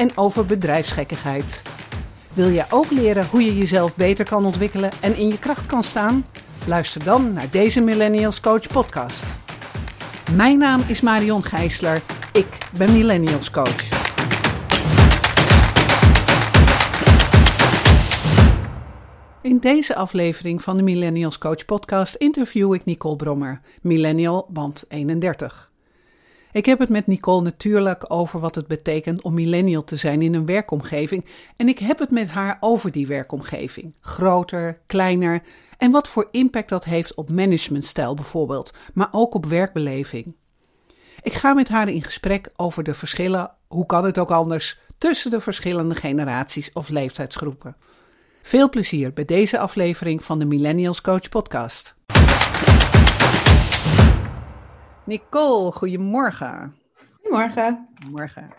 en over bedrijfsgekkigheid. Wil jij ook leren hoe je jezelf beter kan ontwikkelen en in je kracht kan staan? Luister dan naar deze Millennials Coach podcast. Mijn naam is Marion Gijsler. Ik ben Millennials Coach. In deze aflevering van de Millennials Coach podcast interview ik Nicole Brommer, millennial band 31. Ik heb het met Nicole natuurlijk over wat het betekent om millennial te zijn in een werkomgeving en ik heb het met haar over die werkomgeving. Groter, kleiner en wat voor impact dat heeft op managementstijl bijvoorbeeld, maar ook op werkbeleving. Ik ga met haar in gesprek over de verschillen, hoe kan het ook anders, tussen de verschillende generaties of leeftijdsgroepen. Veel plezier bij deze aflevering van de Millennials Coach Podcast. Nicole, goedemorgen. Goedemorgen. Morgen.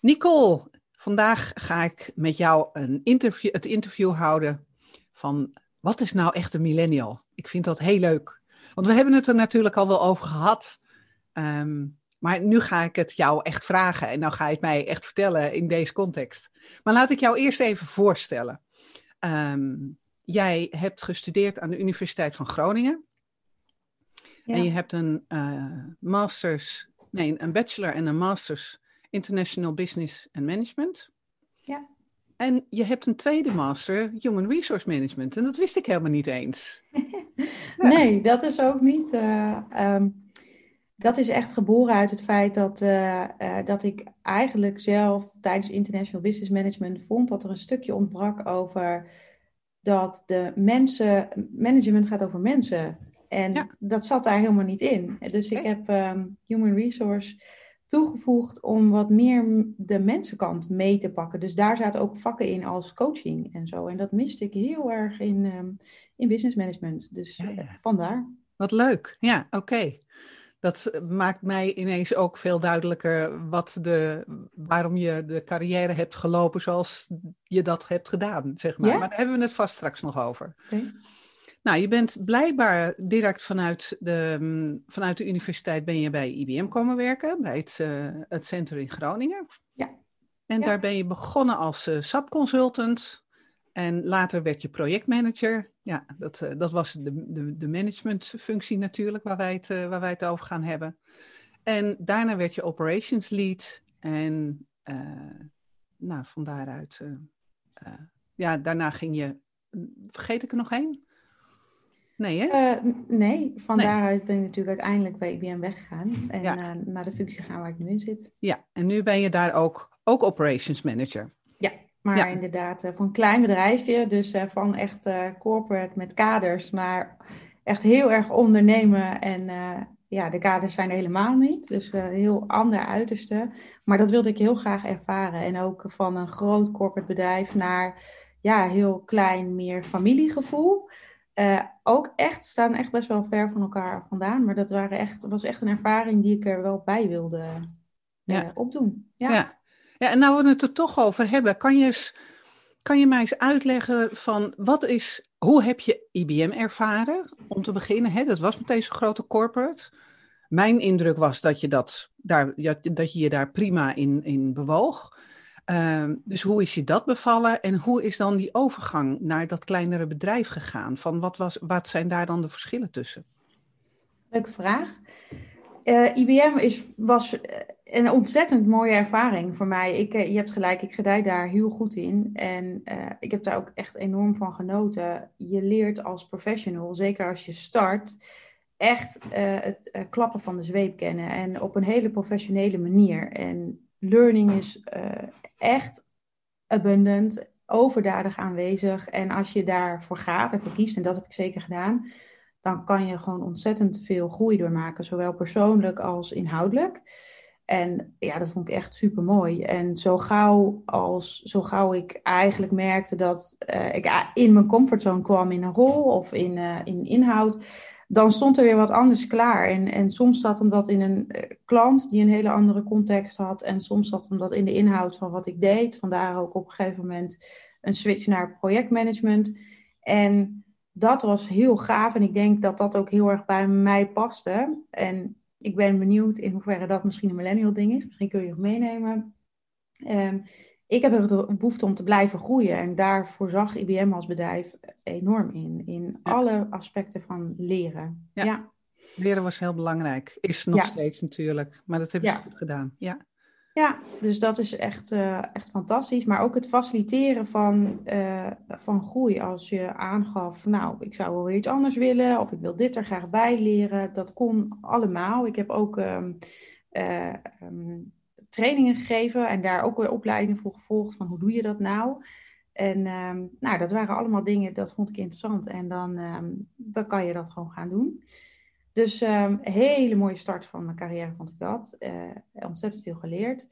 Nicole, vandaag ga ik met jou een interview, het interview houden van wat is nou echt een millennial? Ik vind dat heel leuk. Want we hebben het er natuurlijk al wel over gehad. Ehm, maar nu ga ik het jou echt vragen en dan ga je het mij echt vertellen in deze context. Maar laat ik jou eerst even voorstellen. Ehm, jij hebt gestudeerd aan de Universiteit van Groningen. Ja. En je hebt een eh, master's, nee, een bachelor en een master's International Business and Management. Ja. En je hebt een tweede master Human Resource Management. En dat wist ik helemaal niet eens. Nee, dat is ook niet. eh, ehm, dat is echt geboren uit het feit dat, eh, dat ik eigenlijk zelf tijdens International Business Management vond dat er een stukje ontbrak over dat de mensen, management gaat over mensen. En Ja. dat zat daar helemaal niet in. Dus ik heb ehm, Human Resource toegevoegd om wat meer de mensenkant mee te pakken. Dus daar zaten ook vakken in als coaching en zo. En dat miste ik heel erg in, ehm, in business management. Dus Ja, ja. eh, vandaar. Wat leuk. Ja, oké. Dat eh, maakt mij ineens ook veel duidelijker wat de, waarom je de carrière hebt gelopen zoals je dat hebt gedaan, zeg maar. Ja? Maar daar hebben we het vast straks nog over. Nou, je bent blijkbaar direct vanuit de, mm, vanuit de universiteit ben je bij IBM komen werken, bij het, eh, het center in Groningen. Ja. En Ja. daar ben je begonnen als eh SAP-consultant. En later werd je projectmanager. Ja, dat, eh, dat was de, de, de managementfunctie natuurlijk, waar wij, het, waar wij het over gaan hebben. En daarna werd je operations lead. En nou, van daaruit, ja, daarna ging je, vergeet ik er nog één? Nee, hè? Eh, nee, van Nee. daaruit ben ik natuurlijk uiteindelijk bij IBM weggegaan. En Ja. eh, naar de functie gaan waar ik nu in zit. Ja, en nu ben je daar ook, ook operations manager. Maar Ja. inderdaad, eh, van een klein bedrijfje. Dus van echt corporate met kaders naar echt heel erg ondernemen. En ja, de kaders zijn er helemaal niet. Dus eh, heel ander uiterste. Maar dat wilde ik heel graag ervaren. En ook van een groot corporate bedrijf naar ja, heel klein, meer familiegevoel. Eh, ook echt, staan echt best wel ver van elkaar vandaan. Maar dat waren echt, was echt een ervaring die ik er wel bij wilde eh, Ja. opdoen. Ja. Ja. ja, en nou we het er toch over hebben, kan je, eens, kan je mij eens uitleggen van wat is, hoe heb je IBM ervaren om te beginnen? Hè? Dat was meteen zo'n grote corporate. Mijn indruk was dat je, dat, daar, dat je je daar prima in, in bewoog. Ehm, dus hoe is je dat bevallen en hoe is dan die overgang naar dat kleinere bedrijf gegaan? Van wat, was, wat zijn daar dan de verschillen tussen? Leuke vraag. Eh, IBM is, was eh, een ontzettend mooie ervaring voor mij. Ik, eh, je hebt gelijk, ik gedij daar heel goed in. En ik heb daar ook echt enorm van genoten. Je leert als professional, zeker als je start, echt het klappen van de zweep kennen. En op een hele professionele manier. En learning is eh, echt abundant, overdadig aanwezig. En als je daarvoor gaat en voor kiest, en dat heb ik zeker gedaan, dan kan je gewoon ontzettend veel groei doormaken, zowel persoonlijk als inhoudelijk. En ja, dat vond ik echt super mooi. En zo gauw als zo gauw ik eigenlijk merkte dat uh, ik in mijn comfortzone kwam in een rol of in, uh, in inhoud, dan stond er weer wat anders klaar. En, en soms zat hem dat in een uh, klant die een hele andere context had. En soms zat hem dat in de inhoud van wat ik deed. Vandaar ook op een gegeven moment een switch naar projectmanagement. En dat was heel gaaf. En ik denk dat dat ook heel erg bij mij paste. En ik ben benieuwd in hoeverre dat misschien een millennial ding is. Misschien kun je het meenemen. Um, ik heb er de behoefte om te blijven groeien. En daarvoor zag IBM als bedrijf enorm in. In alle aspecten van leren. Ja. ja. Leren was heel belangrijk. Is nog steeds natuurlijk. Maar dat hebben ze goed gedaan. Ja. Ja, dus dat is echt, uh, echt fantastisch. Maar ook het faciliteren van, uh, van groei. Als je aangaf, nou, ik zou wel weer iets anders willen. Of ik wil dit er graag bij leren. Dat kon allemaal. Ik heb ook um, uh, um, trainingen gegeven. En daar ook weer opleidingen voor gevolgd. Van hoe doe je dat nou? En um, nou, dat waren allemaal dingen, dat vond ik interessant. En dan, dan kan je dat gewoon gaan doen. Dus um, hele mooie start van mijn carrière vond ik dat. Uh, ontzettend veel geleerd.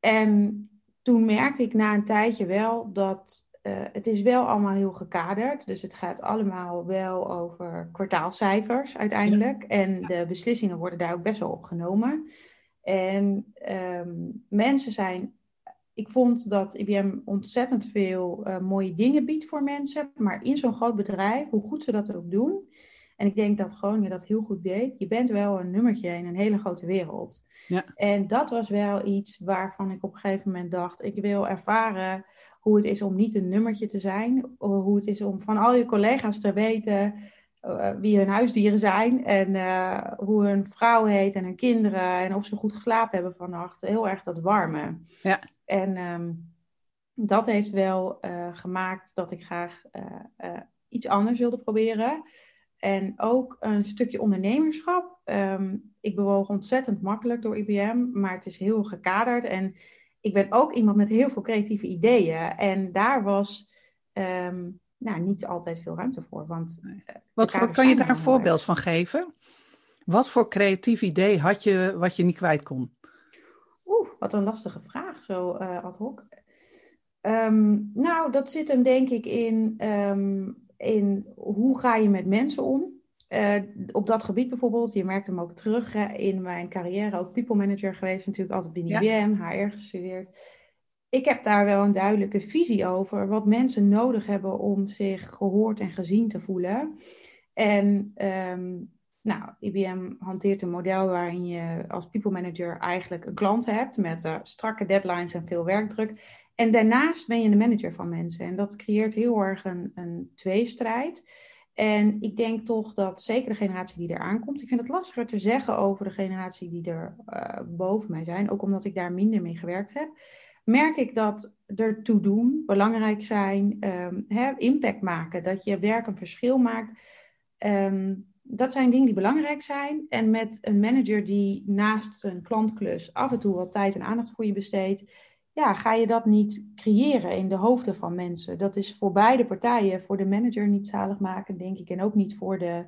En toen merkte ik na een tijdje wel dat uh, het is wel allemaal heel gekaderd. Dus het gaat allemaal wel over kwartaalcijfers uiteindelijk. En de beslissingen worden daar ook best wel op genomen. En um, mensen zijn. Ik vond dat IBM ontzettend veel uh, mooie dingen biedt voor mensen. Maar in zo'n groot bedrijf, hoe goed ze dat ook doen en ik denk dat Groningen dat heel goed deed. Je bent wel een nummertje in een hele grote wereld. Ja. En dat was wel iets waarvan ik op een gegeven moment dacht: ik wil ervaren hoe het is om niet een nummertje te zijn. Hoe het is om van al je collega's te weten wie hun huisdieren zijn. En uh, hoe hun vrouw heet en hun kinderen. En of ze goed geslapen hebben vannacht. Heel erg dat warme. Ja. En um, dat heeft wel uh, gemaakt dat ik graag iets anders wilde proberen. En ook een stukje ondernemerschap. Um, ik bewoog ontzettend makkelijk door IBM, maar het is heel gekaderd. En ik ben ook iemand met heel veel creatieve ideeën. En daar was um, nou, niet altijd veel ruimte voor. Want, uh, Wat voor, kan je daar een voorbeeld van geven? Wat voor creatief idee had je wat je niet kwijt kon? Oeh, wat een lastige vraag, zo uh, ad hoc. Um, nou, dat zit hem denk ik in in hoe ga je met mensen om. Uh, op dat gebied bijvoorbeeld, je merkt hem ook terug hè, in mijn carrière, ook people manager geweest, natuurlijk altijd binnen IBM, HR gestudeerd. Ik heb daar wel een duidelijke visie over wat mensen nodig hebben om zich gehoord en gezien te voelen. En um, nou, IBM hanteert een model waarin je als people manager eigenlijk een klant hebt met uh, strakke deadlines en veel werkdruk. En daarnaast ben je de manager van mensen. En dat creëert heel erg een, een tweestrijd. En ik denk toch dat zeker de generatie die er aankomt, ik vind het lastiger te zeggen over de generatie die er uh, boven mij zijn, ook omdat ik daar minder mee gewerkt heb, merk ik dat er toe doen, belangrijk zijn, hè, impact maken, dat je werk een verschil maakt. Um, dat zijn dingen die belangrijk zijn. En met een manager die naast een klantklus af en toe wat tijd en aandacht voor je besteedt, ja, ga je dat niet creëren in de hoofden van mensen. Dat is voor beide partijen, voor de manager niet zalig maken, denk ik, en ook niet voor, de,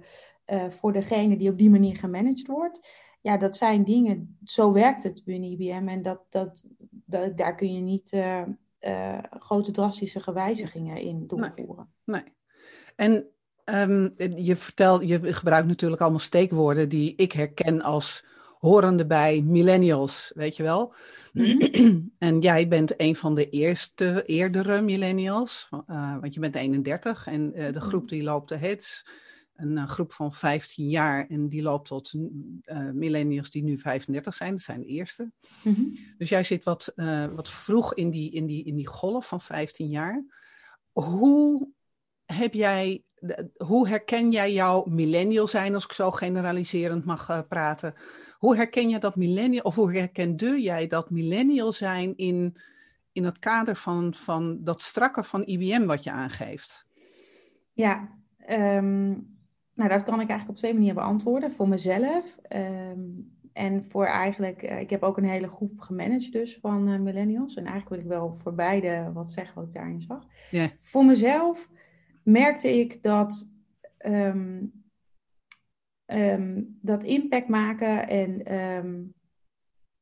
uh, voor degene die op die manier gemanaged wordt. Ja, dat zijn dingen, zo werkt het binnen IBM en dat, dat, dat daar kun je niet uh, uh, grote drastische gewijzigingen in doorvoeren. Nee. nee. En um, je vertelt, je gebruikt natuurlijk allemaal steekwoorden die ik herken als horende bij millennials, weet je wel. Mhm. en jij bent een van de eerste, eerdere millennials, uh, want je bent 31 en de groep die loopt de hits. Een uh, groep van 15 jaar en die loopt tot millennials die nu 35 zijn, dat zijn de eerste. Mm -hmm. Dus jij zit wat, wat vroeg in die, in, die, in die golf van 15 jaar. Hoe heb jij, hoe herken jij jouw millennial zijn, als ik zo generaliserend mag praten? Hoe herken je dat millennial, of hoe herkende jij dat millennial zijn in, in het kader van, van dat strakke van IBM wat je aangeeft? Ja, um, nou dat kan ik eigenlijk op twee manieren beantwoorden. Voor mezelf um, en voor eigenlijk, uh, ik heb ook een hele groep gemanaged dus van uh, millennials. En eigenlijk wil ik wel voor beide wat zeggen wat ik daarin zag. Yeah. Voor mezelf merkte ik dat um, um, dat impact maken en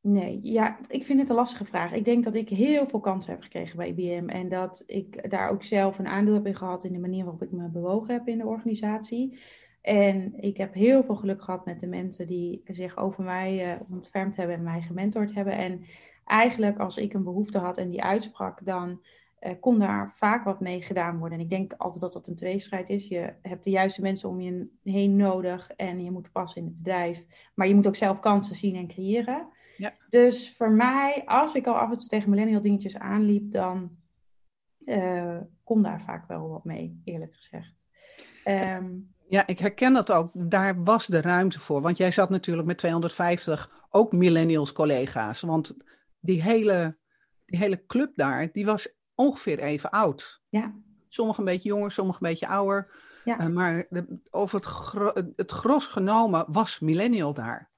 Nee, ja, ik vind het een lastige vraag. Ik denk dat ik heel veel kansen heb gekregen bij IBM en dat ik daar ook zelf een aandeel heb in gehad in de manier waarop ik me bewogen heb in de organisatie. En ik heb heel veel geluk gehad met de mensen die zich over mij uh, ontfermd hebben en mij gementord hebben. En eigenlijk als ik een behoefte had en die uitsprak, dan uh, kon daar vaak wat mee gedaan worden. En ik denk altijd dat dat een tweestrijd is. Je hebt de juiste mensen om je heen nodig en je moet passen in het bedrijf. Maar je moet ook zelf kansen zien en creëren. Ja. Dus voor mij, als ik al af en toe tegen millennial dingetjes aanliep, dan uh, kon daar vaak wel wat mee, eerlijk gezegd. Um, ja, ik herken dat ook. Daar was de ruimte voor. Want jij zat natuurlijk met 250 ook millennials collega's. Want die hele, die hele club daar, die was ongeveer even oud. Ja. Sommigen een beetje jonger, sommigen een beetje ouder. Ja. Uh, maar de, over het, gro het gros genomen was millennial daar.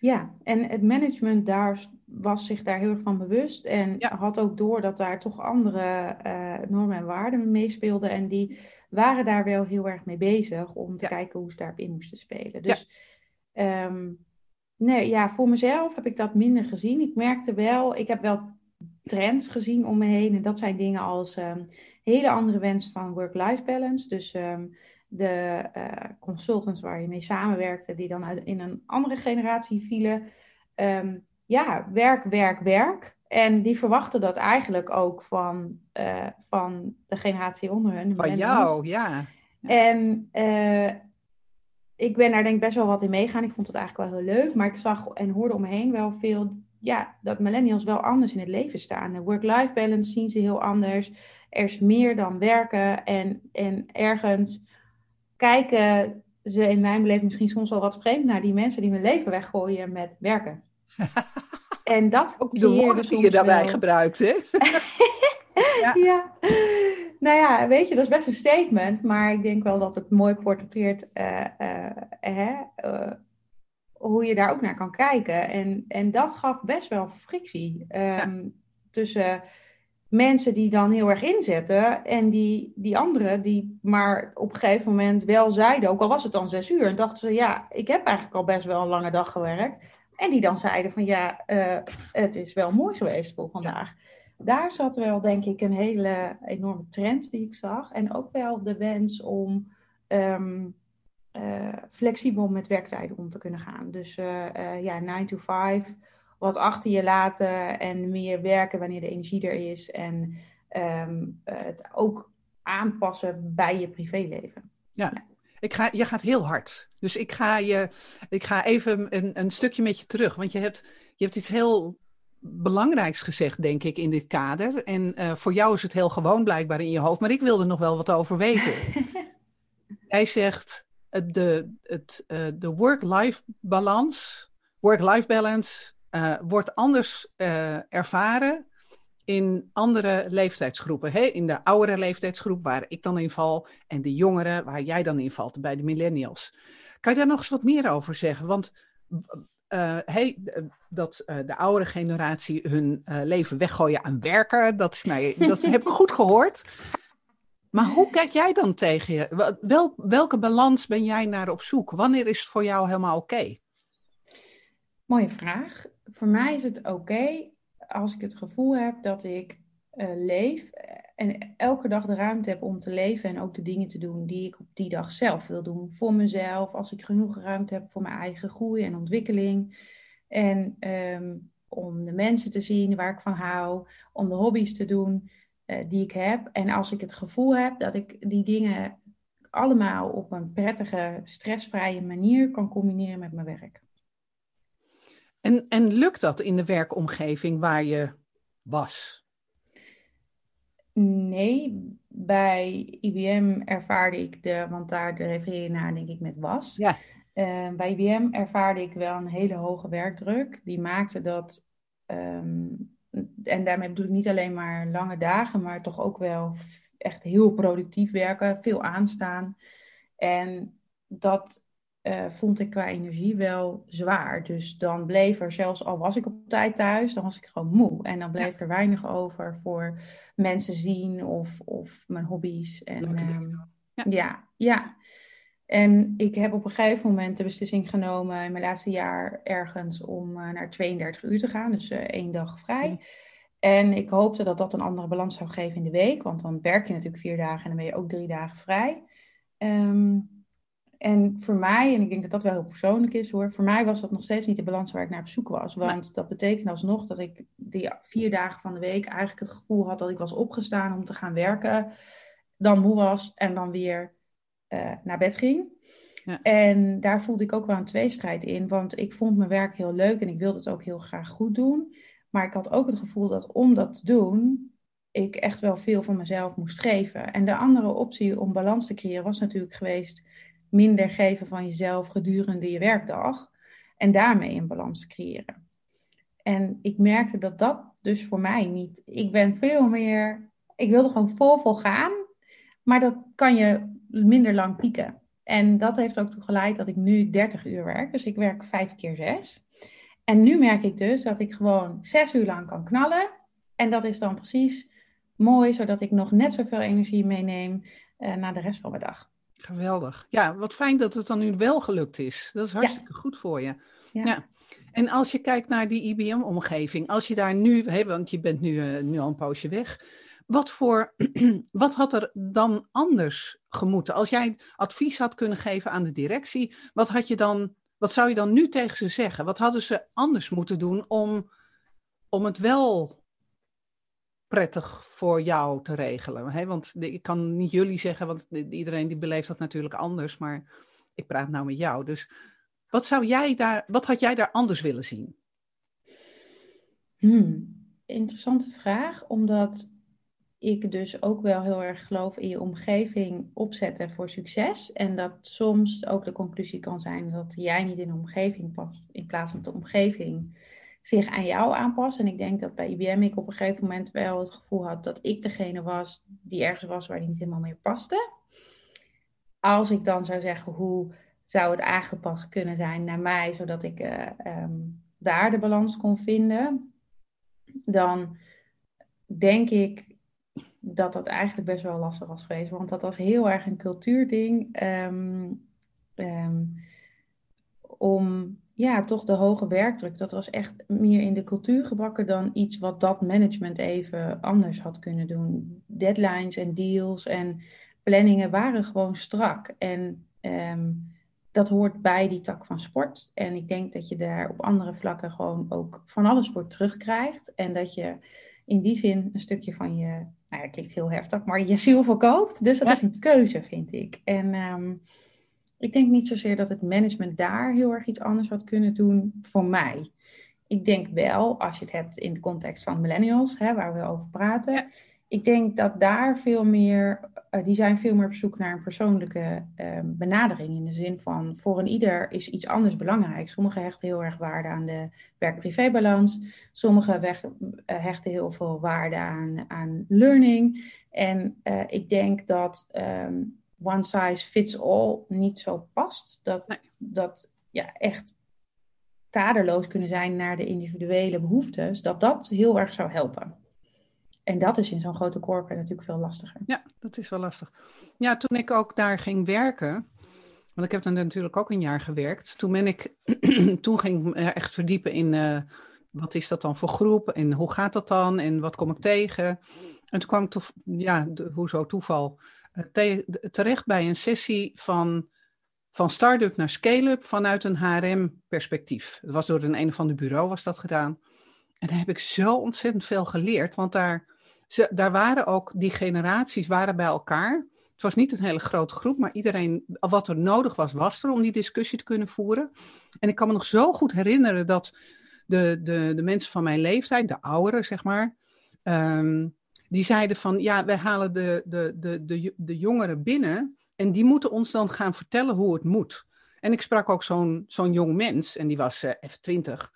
Ja, en het management daar was zich daar heel erg van bewust. En had ook door dat daar toch andere uh, normen en waarden meespeelden. En die waren daar wel heel erg mee bezig om te kijken hoe ze daarop in moesten spelen. Dus ja. Ehm, nee, ja, voor mezelf heb ik dat minder gezien. Ik merkte wel, ik heb wel trends gezien om me heen. En dat zijn dingen als um, hele andere wens van work-life balance. Dus um, de uh, consultants waar je mee samenwerkte, die dan uit, in een andere generatie vielen. ja, werk, werk, werk. En die verwachten dat eigenlijk ook van, uh, van de generatie onder hun. Van jou, ja. En uh, ik ben daar denk ik best wel wat in meegaan. Ik vond het eigenlijk wel heel leuk. Maar ik zag en hoorde om me heen wel veel... Ja, dat millennials wel anders in het leven staan. De work-life balance zien ze heel anders. Er is meer dan werken. En, en ergens kijken ze in mijn beleving misschien soms wel wat vreemd naar die mensen die hun leven weggooien met werken. En dat ook de woorden die je daarbij wel... gebruikt, hè? ja. ja. Nou ja, weet je, dat is best een statement, maar ik denk wel dat het mooi portretteert uh, uh, uh, hoe je daar ook naar kan kijken. En, en dat gaf best wel frictie um, ja. tussen mensen die dan heel erg inzetten en die, die anderen die maar op een gegeven moment wel zeiden, ook al was het dan zes uur, en dachten ze, ja, ik heb eigenlijk al best wel een lange dag gewerkt. En die dan zeiden van ja, uh, het is wel mooi geweest voor vandaag. Daar zat wel denk ik een hele enorme trend die ik zag. En ook wel de wens om um, uh, flexibel met werktijden om te kunnen gaan. Dus uh, ja, 9 to 5, wat achter je laten en meer werken wanneer de energie er is. En um, het ook aanpassen bij je privéleven. Ja. ja. Ik ga, je gaat heel hard. Dus ik ga, je, ik ga even een, een stukje met je terug. Want je hebt, je hebt iets heel belangrijks gezegd, denk ik, in dit kader. En uh, voor jou is het heel gewoon blijkbaar in je hoofd. Maar ik wil er nog wel wat over weten. Jij zegt de, het, uh, de work-life balans, work-life balance, uh, wordt anders ervaren in andere leeftijdsgroepen. Hè? In de oudere leeftijdsgroep waar ik dan in val en de jongeren waar jij dan in valt, bij de millennials. Kan je daar nog eens wat meer over zeggen? Want uh, hey, dat uh, de oudere generatie hun leven weggooien aan werken, dat, is mij, dat heb ik goed gehoord. Maar hoe kijk jij dan tegen je? Wel, welke balans ben jij naar op zoek? Wanneer is het voor jou helemaal oké? Mooie vraag. Voor mij is het oké als ik het gevoel heb dat ik uh, leef en elke dag de ruimte heb om te leven en ook de dingen te doen die ik op die dag zelf wil doen. Voor mezelf, als ik genoeg ruimte heb voor mijn eigen groei en ontwikkeling. En um, om de mensen te zien waar ik van hou, om de hobby's te doen uh, die ik heb. En als ik het gevoel heb dat ik die dingen allemaal op een prettige, stressvrije manier kan combineren met mijn werk. En, en lukt dat in de werkomgeving waar je was? Nee, bij IBM ervaarde ik de, want daar refereer je naar denk ik met was. Ja. Uh, bij IBM ervaarde ik wel een hele hoge werkdruk. Die maakte dat, um, en daarmee bedoel ik niet alleen maar lange dagen, maar toch ook wel echt heel productief werken, veel aanstaan. En dat uh, vond ik qua energie wel zwaar. Dus dan bleef er, zelfs al was ik op tijd thuis, dan was ik gewoon moe. En dan bleef er weinig over voor mensen zien of, of mijn hobby's. En, um, ja. ja, ja. En ik heb op een gegeven moment de beslissing genomen in mijn laatste jaar ergens om naar 32 uur te gaan, dus één dag vrij. En ik hoopte dat dat een andere balans zou geven in de week, want dan werk je natuurlijk vier dagen en dan ben je ook drie dagen vrij. Ehm, en voor mij, en ik denk dat dat wel heel persoonlijk is hoor, voor mij was dat nog steeds niet de balans waar ik naar op zoek was. Want dat betekent alsnog dat ik die vier dagen van de week eigenlijk het gevoel had dat ik was opgestaan om te gaan werken, dan moe was en dan weer uh, naar bed ging. Ja. En daar voelde ik ook wel een tweestrijd in, want ik vond mijn werk heel leuk en ik wilde het ook heel graag goed doen. Maar ik had ook het gevoel dat om dat te doen, ik echt wel veel van mezelf moest geven. En de andere optie om balans te creëren was natuurlijk geweest minder geven van jezelf gedurende je werkdag. En daarmee een balans creëren. En ik merkte dat dat dus voor mij niet. Ik ben veel meer. Ik wilde gewoon vol vol gaan. Maar dat kan je minder lang pieken. En dat heeft ook toe geleid dat ik nu 30 uur werk. Dus ik werk vijf keer zes. En nu merk ik dus dat ik gewoon zes uur lang kan knallen. En dat is dan precies mooi, zodat ik nog net zoveel energie meeneem uh, naar de rest van mijn dag. Geweldig. Ja, wat fijn dat het dan nu wel gelukt is. Dat is hartstikke goed voor je. Ja. ja. En als je kijkt naar die IBM-omgeving, als je daar nu, hè, want je bent nu, uh, nu al een poosje weg, wat, voor, wat had er dan anders gemoeten? Als jij advies had kunnen geven aan de directie, wat, had je dan, wat zou je dan nu tegen ze zeggen? Wat hadden ze anders moeten doen om, om het wel prettig voor jou te regelen? Hè? Want ik kan niet jullie zeggen, want iedereen die beleeft dat natuurlijk anders, maar ik praat nou met jou. Dus wat, zou jij daar, wat had jij daar anders willen zien? Hmm, interessante vraag, omdat ik dus ook wel heel erg geloof in je omgeving opzetten voor succes. En dat soms ook de conclusie kan zijn dat jij niet in de omgeving past, in plaats van de omgeving zich aan jou aanpassen. En ik denk dat bij IBM ik op een gegeven moment wel het gevoel had dat ik degene was die ergens was waar die niet helemaal meer paste. Als ik dan zou zeggen hoe zou het aangepast kunnen zijn naar mij, zodat ik uh, um, daar de balans kon vinden, dan denk ik dat dat eigenlijk best wel lastig was geweest. Want dat was heel erg een cultuurding. Um, um, om ja, toch de hoge werkdruk. Dat was echt meer in de cultuur gebakken dan iets wat dat management even anders had kunnen doen. Deadlines en deals en planningen waren gewoon strak. En ehm, dat hoort bij die tak van sport. En ik denk dat je daar op andere vlakken gewoon ook van alles voor terugkrijgt. En dat je in die zin een stukje van je, nou ja, klinkt heel heftig, maar je ziel verkoopt. Dus dat is een keuze, vind ik. En um, ik denk niet zozeer dat het management daar heel erg iets anders had kunnen doen voor mij. Ik denk wel, als je het hebt in de context van millennials, hè, waar we over praten. Ik denk dat daar veel meer, uh, die zijn veel meer op zoek naar een persoonlijke uh, benadering. In de zin van, voor een ieder is iets anders belangrijk. Sommigen hechten heel erg waarde aan de werk-privé-balans. Sommigen uh, hechten heel veel waarde aan, aan learning. En uh, ik denk dat um, one size fits all niet zo past. Dat, dat ja, echt kaderloos kunnen zijn naar de individuele behoeftes, dat dat heel erg zou helpen. En dat is in zo'n grote corporate natuurlijk veel lastiger. Ja, dat is wel lastig. Ja, toen ik ook daar ging werken, want ik heb dan natuurlijk ook een jaar gewerkt, toen ben ik, toen ging ik echt verdiepen in uh, wat is dat dan voor groep en hoe gaat dat dan en wat kom ik tegen. En toen kwam ik, toch, ja, hoezo toeval, terecht bij een sessie van, van start-up naar scale-up vanuit een HRM-perspectief. Het was door een een of ander bureau was dat gedaan. En daar heb ik zo ontzettend veel geleerd, want daar, ze, daar waren ook, die generaties waren bij elkaar. Het was niet een hele grote groep, maar iedereen, wat er nodig was, was er om die discussie te kunnen voeren. En ik kan me nog zo goed herinneren dat de, de, de mensen van mijn leeftijd, de ouderen zeg maar, um, die zeiden van ja, wij halen de, de, de, de, de jongeren binnen en die moeten ons dan gaan vertellen hoe het moet. En ik sprak ook zo'n zo'n jong mens en die was uh, even 20,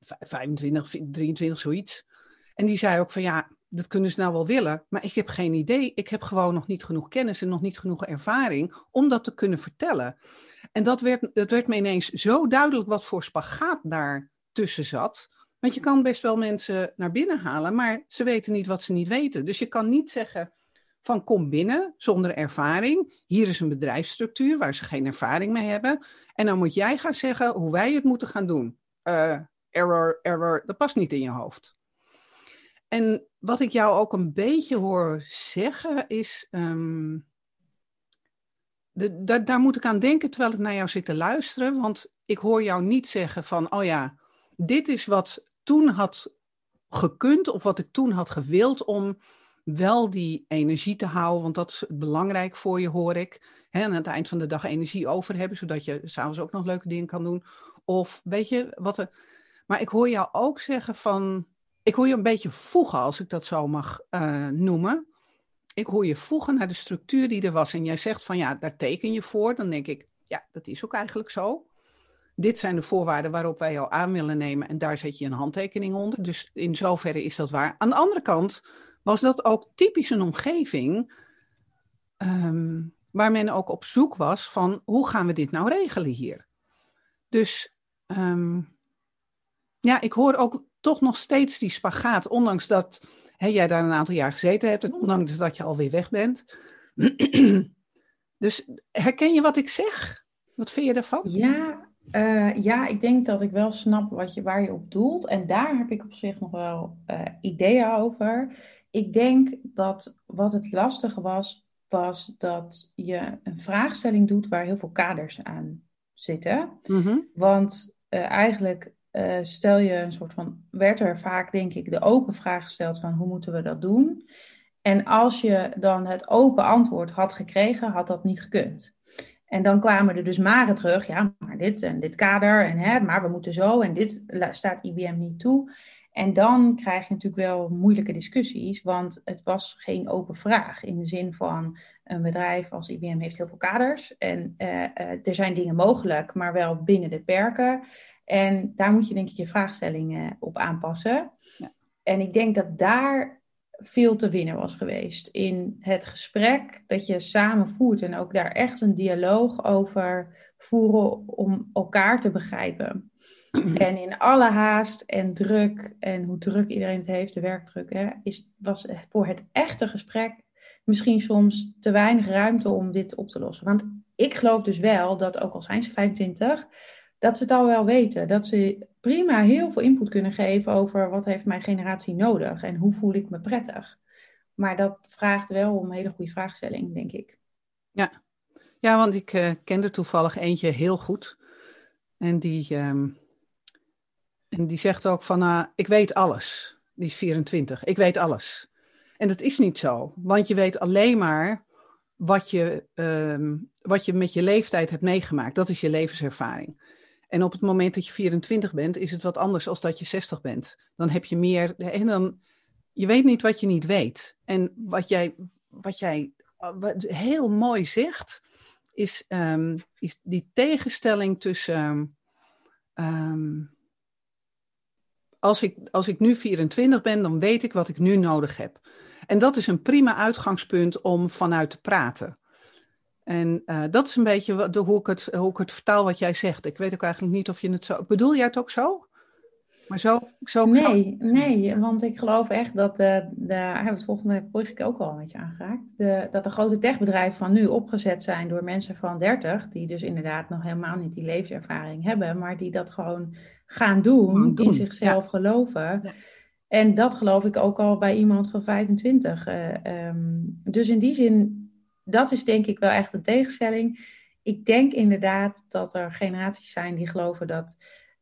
25, 23, zoiets. En die zei ook van ja, dat kunnen ze nou wel willen, maar ik heb geen idee. Ik heb gewoon nog niet genoeg kennis en nog niet genoeg ervaring om dat te kunnen vertellen. En dat werd, dat werd me ineens zo duidelijk wat voor spagaat daar tussen zat. Want je kan best wel mensen naar binnen halen, maar ze weten niet wat ze niet weten. Dus je kan niet zeggen van kom binnen zonder ervaring. Hier is een bedrijfsstructuur waar ze geen ervaring mee hebben. En dan moet jij gaan zeggen hoe wij het moeten gaan doen. Uh, error, error, dat past niet in je hoofd. En wat ik jou ook een beetje hoor zeggen is. Um, de, daar moet ik aan denken terwijl ik naar jou zit te luisteren. Want ik hoor jou niet zeggen van, oh ja, dit is wat toen had gekund of wat ik toen had gewild om wel die energie te houden. Want dat is belangrijk voor je, hoor ik. He, aan het eind van de dag energie over hebben, zodat je s'avonds ook nog leuke dingen kan doen. Of weet je wat er. Maar ik hoor jou ook zeggen van. Ik hoor je een beetje voegen, als ik dat zo mag uh, noemen ik hoor je voegen naar de structuur die er was. En jij zegt van ja, daar teken je voor. Dan denk ik, ja, dat is ook eigenlijk zo. Dit zijn de voorwaarden waarop wij jou aan willen nemen. En daar zet je een handtekening onder. Dus in zoverre is dat waar. Aan de andere kant was dat ook typisch een omgeving. Ehm, waar men ook op zoek was van hoe gaan we dit nou regelen hier. Dus um, ja, ik hoor ook toch nog steeds die spagaat. Ondanks dat jij daar een aantal jaar gezeten hebt, en ondanks dat je alweer weg bent. dus herken je wat ik zeg? Wat vind je daarvan? Ja, uh, ja, ik denk dat ik wel snap wat je, waar je op doelt. En daar heb ik op zich nog wel uh, ideeën over. Ik denk dat wat het lastige was, was dat je een vraagstelling doet waar heel veel kaders aan zitten. Mm -hmm. Want uh, eigenlijk stel je een soort van, werd er vaak denk ik de open vraag gesteld van hoe moeten we dat doen? En als je dan het open antwoord had gekregen, had dat niet gekund. En dan kwamen er dus maren terug, ja, maar dit en dit kader, en hè, maar we moeten zo, en dit staat IBM niet toe. En dan krijg je natuurlijk wel moeilijke discussies, want het was geen open vraag. In de zin van een bedrijf als IBM heeft heel veel kaders en uh, uh, er zijn dingen mogelijk, maar wel binnen de perken. En daar moet je denk ik je vraagstellingen op aanpassen. Ja. En ik denk dat daar veel te winnen was geweest. In het gesprek dat je samen voert en ook daar echt een dialoog over voeren om elkaar te begrijpen. En in alle haast en druk en hoe druk iedereen het heeft, de werkdruk, hè, is, was voor het echte gesprek misschien soms te weinig ruimte om dit op te lossen. Want ik geloof dus wel dat ook al zijn ze 25, dat ze het al wel weten. Dat ze prima heel veel input kunnen geven over wat heeft mijn generatie nodig en hoe voel ik me prettig. Maar dat vraagt wel om een hele goede vraagstelling, denk ik. Ja, ja want ik uh, kende toevallig eentje heel goed. En die, um, en die zegt ook van, uh, ik weet alles. Die is 24. Ik weet alles. En dat is niet zo, want je weet alleen maar wat je, um, wat je met je leeftijd hebt meegemaakt. Dat is je levenservaring. En op het moment dat je 24 bent, is het wat anders als dat je 60 bent. Dan heb je meer. En dan. Je weet niet wat je niet weet. En wat jij, wat jij wat heel mooi zegt, is, um, is die tegenstelling tussen. Um, als, ik, als ik nu 24 ben, dan weet ik wat ik nu nodig heb. En dat is een prima uitgangspunt om vanuit te praten. En uh, dat is een beetje de, hoe, ik het, hoe ik het vertaal wat jij zegt. Ik weet ook eigenlijk niet of je het zo... Bedoel jij het ook zo? Maar zo... zo nee, nee, want ik geloof echt dat de... de hebben het volgende week ook al een beetje aangeraakt. De, dat de grote techbedrijven van nu opgezet zijn door mensen van 30... die dus inderdaad nog helemaal niet die levenservaring hebben... maar die dat gewoon gaan doen, doen. in zichzelf ja. geloven... Ja. En dat geloof ik ook al bij iemand van 25. Uh, um, dus in die zin dat is denk ik wel echt een tegenstelling. Ik denk inderdaad dat er generaties zijn die geloven dat,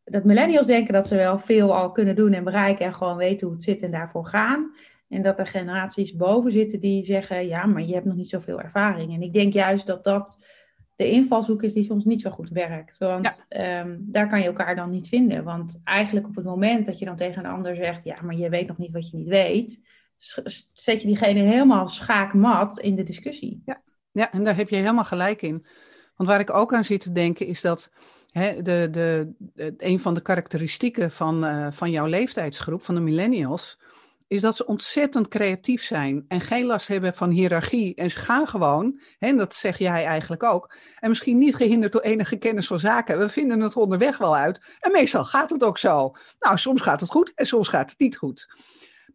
dat millennials denken dat ze wel veel al kunnen doen en bereiken en gewoon weten hoe het zit en daarvoor gaan. En dat er generaties boven zitten die zeggen, ja, maar je hebt nog niet zoveel ervaring. En ik denk juist dat dat de invalshoek is die soms niet zo goed werkt. Want ja. um, daar kan je elkaar dan niet vinden. Want eigenlijk op het moment dat je dan tegen een ander zegt, ja, maar je weet nog niet wat je niet weet, zet je diegene helemaal schaakmat in de discussie. Ja. ja, en daar heb je helemaal gelijk in. Want waar ik ook aan zit te denken is dat hè, de, de, een van de karakteristieken van, uh, van jouw leeftijdsgroep, van de millennials, is dat ze ontzettend creatief zijn en geen last hebben van hiërarchie. En ze gaan gewoon, hè, en dat zeg jij eigenlijk ook, en misschien niet gehinderd door enige kennis van zaken. We vinden het onderweg wel uit. En meestal gaat het ook zo. Nou, soms gaat het goed en soms gaat het niet goed.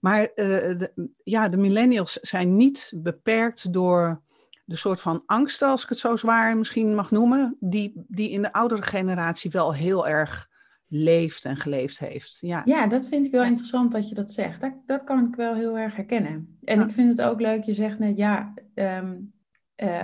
Maar de, ja, de millennials zijn niet beperkt door de soort van angst, als ik het zo zwaar misschien mag noemen, die, die in de oudere generatie wel heel erg leeft en geleefd heeft. Ja, ja dat vind ik wel interessant dat je dat zegt. Dat, dat kan ik wel heel erg herkennen. En ik vind het ook leuk, je zegt net, ja, um, uh,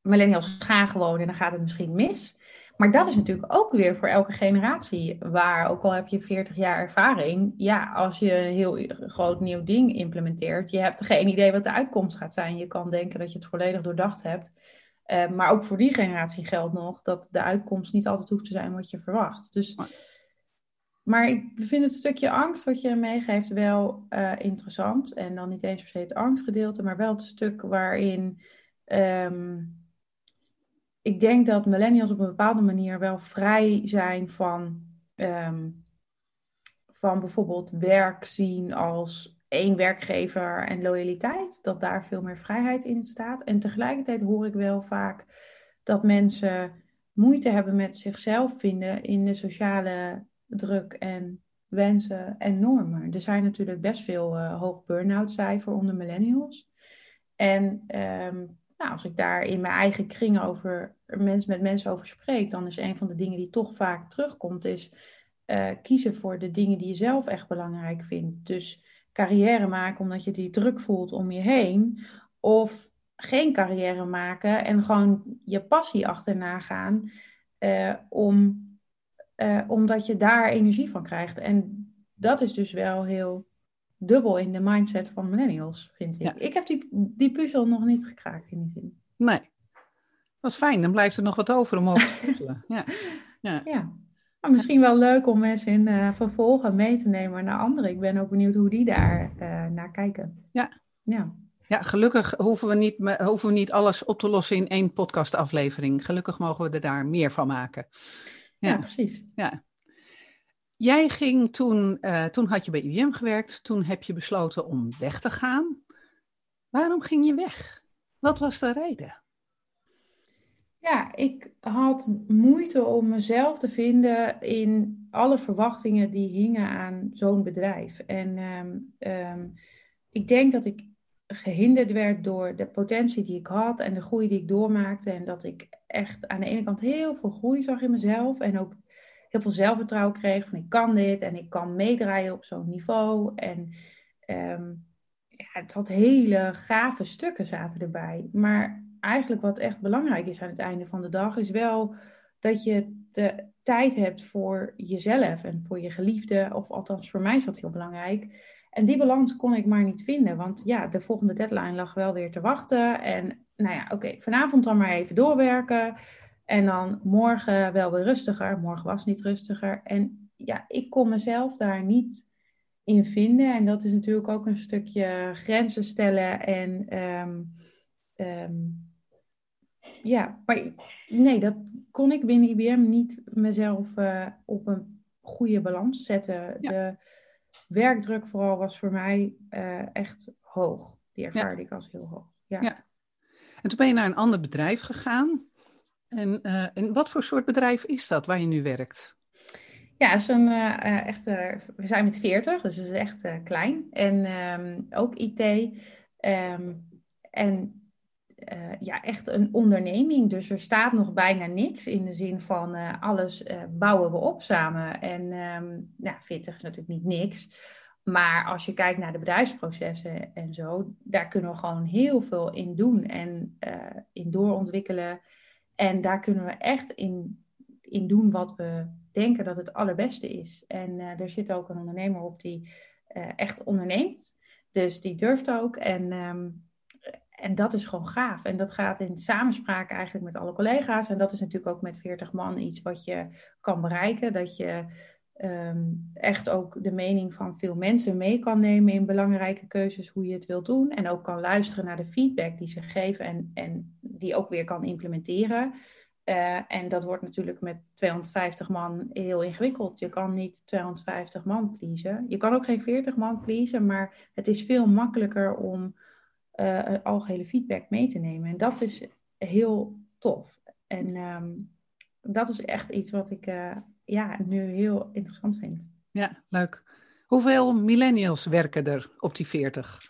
millennials gaan gewoon en dan gaat het misschien mis. Maar dat is natuurlijk ook weer voor elke generatie waar, ook al heb je 40 jaar ervaring, ja, als je een heel groot nieuw ding implementeert, je hebt geen idee wat de uitkomst gaat zijn. Je kan denken dat je het volledig doordacht hebt. Uh, maar ook voor die generatie geldt nog dat de uitkomst niet altijd hoeft te zijn wat je verwacht. Dus, maar ik vind het stukje angst wat je meegeeft wel uh, interessant. En dan niet eens per se het angstgedeelte, maar wel het stuk waarin um, ik denk dat millennials op een bepaalde manier wel vrij zijn van, um, van bijvoorbeeld werk zien als één werkgever en loyaliteit. Dat daar veel meer vrijheid in staat. En tegelijkertijd hoor ik wel vaak dat mensen moeite hebben met zichzelf vinden in de sociale druk en wensen en normen. Er zijn natuurlijk best veel uh, hoog burn-out cijfer onder millennials. En um, nou, als ik daar in mijn eigen kring over mensen, met mensen over spreek, dan is een van de dingen die toch vaak terugkomt, is uh, kiezen voor de dingen die je zelf echt belangrijk vindt. Dus carrière maken omdat je die druk voelt om je heen. Of geen carrière maken en gewoon je passie achterna gaan. Uh, om, uh, omdat je daar energie van krijgt. En dat is dus wel heel dubbel in de mindset van millennials, vind ik. Ik heb die, die puzzel nog niet gekraakt in die zin. Nee. Dat is fijn, dan blijft er nog wat over om over te puzzelen. ja. Ja. ja. Maar misschien wel leuk om mensen in uh, vervolgen mee te nemen naar anderen. Ik ben ook benieuwd hoe die daar uh, naar kijken. Ja. ja. Ja, gelukkig hoeven we, niet, hoeven we niet alles op te lossen in één podcastaflevering. Gelukkig mogen we er daar meer van maken. Ja, ja precies. Ja. Jij ging toen, uh, toen had je bij IBM gewerkt, toen heb je besloten om weg te gaan. Waarom ging je weg? Wat was de reden? Ja, ik had moeite om mezelf te vinden in alle verwachtingen die hingen aan zo'n bedrijf. En um, um, ik denk dat ik gehinderd werd door de potentie die ik had en de groei die ik doormaakte. En dat ik echt aan de ene kant heel veel groei zag in mezelf en ook heel veel zelfvertrouwen kreeg van ik kan dit en ik kan meedraaien op zo'n niveau. En um, ja, het had hele gave stukken zaten erbij. Maar eigenlijk wat echt belangrijk is aan het einde van de dag, is wel dat je de tijd hebt voor jezelf en voor je geliefde. Of althans, voor mij is dat heel belangrijk. En die balans kon ik maar niet vinden, want ja, de volgende deadline lag wel weer te wachten. En nou ja, oké, vanavond dan maar even doorwerken. En dan morgen wel weer rustiger. Morgen was niet rustiger. En ja, ik kon mezelf daar niet in vinden. En dat is natuurlijk ook een stukje grenzen stellen. En um, um, ja, maar nee, dat kon ik binnen IBM niet mezelf uh, op een goede balans zetten. De werkdruk vooral was voor mij uh, echt hoog. Die ervaarde ja. ik als heel hoog. Ja. ja. En toen ben je naar een ander bedrijf gegaan. En, uh, en wat voor soort bedrijf is dat waar je nu werkt? Ja, is een, uh, echt, we zijn met 40, dus het is echt klein. En um, ook IT. Um, en ja, echt een onderneming. Dus er staat nog bijna niks in de zin van alles bouwen we op samen. En um, nou, 40 is natuurlijk niet niks. Maar als je kijkt naar de bedrijfsprocessen en zo, daar kunnen we gewoon heel veel in doen en in doorontwikkelen. En daar kunnen we echt in, in doen wat we denken dat het allerbeste is. En uh, er zit ook een ondernemer op die uh, echt onderneemt. Dus die durft ook. En, um, en dat is gewoon gaaf. En dat gaat in samenspraak eigenlijk met alle collega's. En dat is natuurlijk ook met 40 man iets wat je kan bereiken. Dat je um, echt ook de mening van veel mensen mee kan nemen in belangrijke keuzes hoe je het wilt doen. En ook kan luisteren naar de feedback die ze geven en, en die ook weer kan implementeren. Uh, en dat wordt natuurlijk met 250 man heel ingewikkeld. Je kan niet 250 man pleasen. Je kan ook geen 40 man pleasen, maar het is veel makkelijker om uh, algehele feedback mee te nemen. En dat is heel tof. En um, dat is echt iets wat ik uh, ja, nu heel interessant vind. Ja, leuk. Hoeveel millennials werken er op die 40?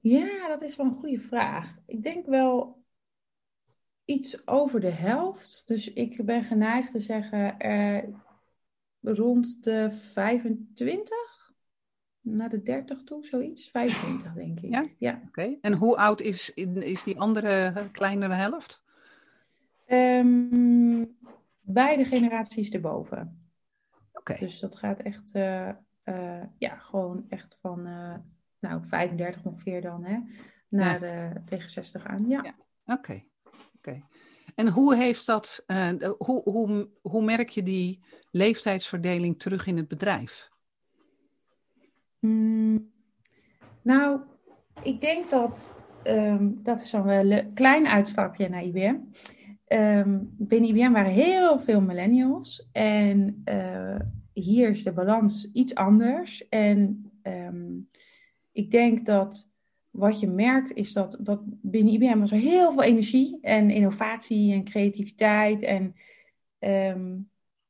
Ja, dat is wel een goede vraag. Ik denk wel iets over de helft. Dus ik ben geneigd te zeggen eh, rond de 25 naar de 30 toe, zoiets. 25, denk ik. Ja? ja. Oké. En hoe oud is, is die andere kleinere helft? Um, beide generaties erboven. Oké. Dus dat gaat echt, uh, uh, ja, gewoon echt van, uh, nou, 35 ongeveer dan, hè, naar ja. tegen 60 aan. Ja. ja. Oké. Okay. Oké. En hoe heeft dat, hoe, hoe, hoe merk je die leeftijdsverdeling terug in het bedrijf? Mm, nou, ik denk dat, um, dat is dan een klein uitstapje naar IBM. Um, binnen IBM waren heel veel millennials en uh, hier is de balans iets anders. En um, ik denk dat wat je merkt is dat wat binnen IBM was er heel veel energie en innovatie en creativiteit. En,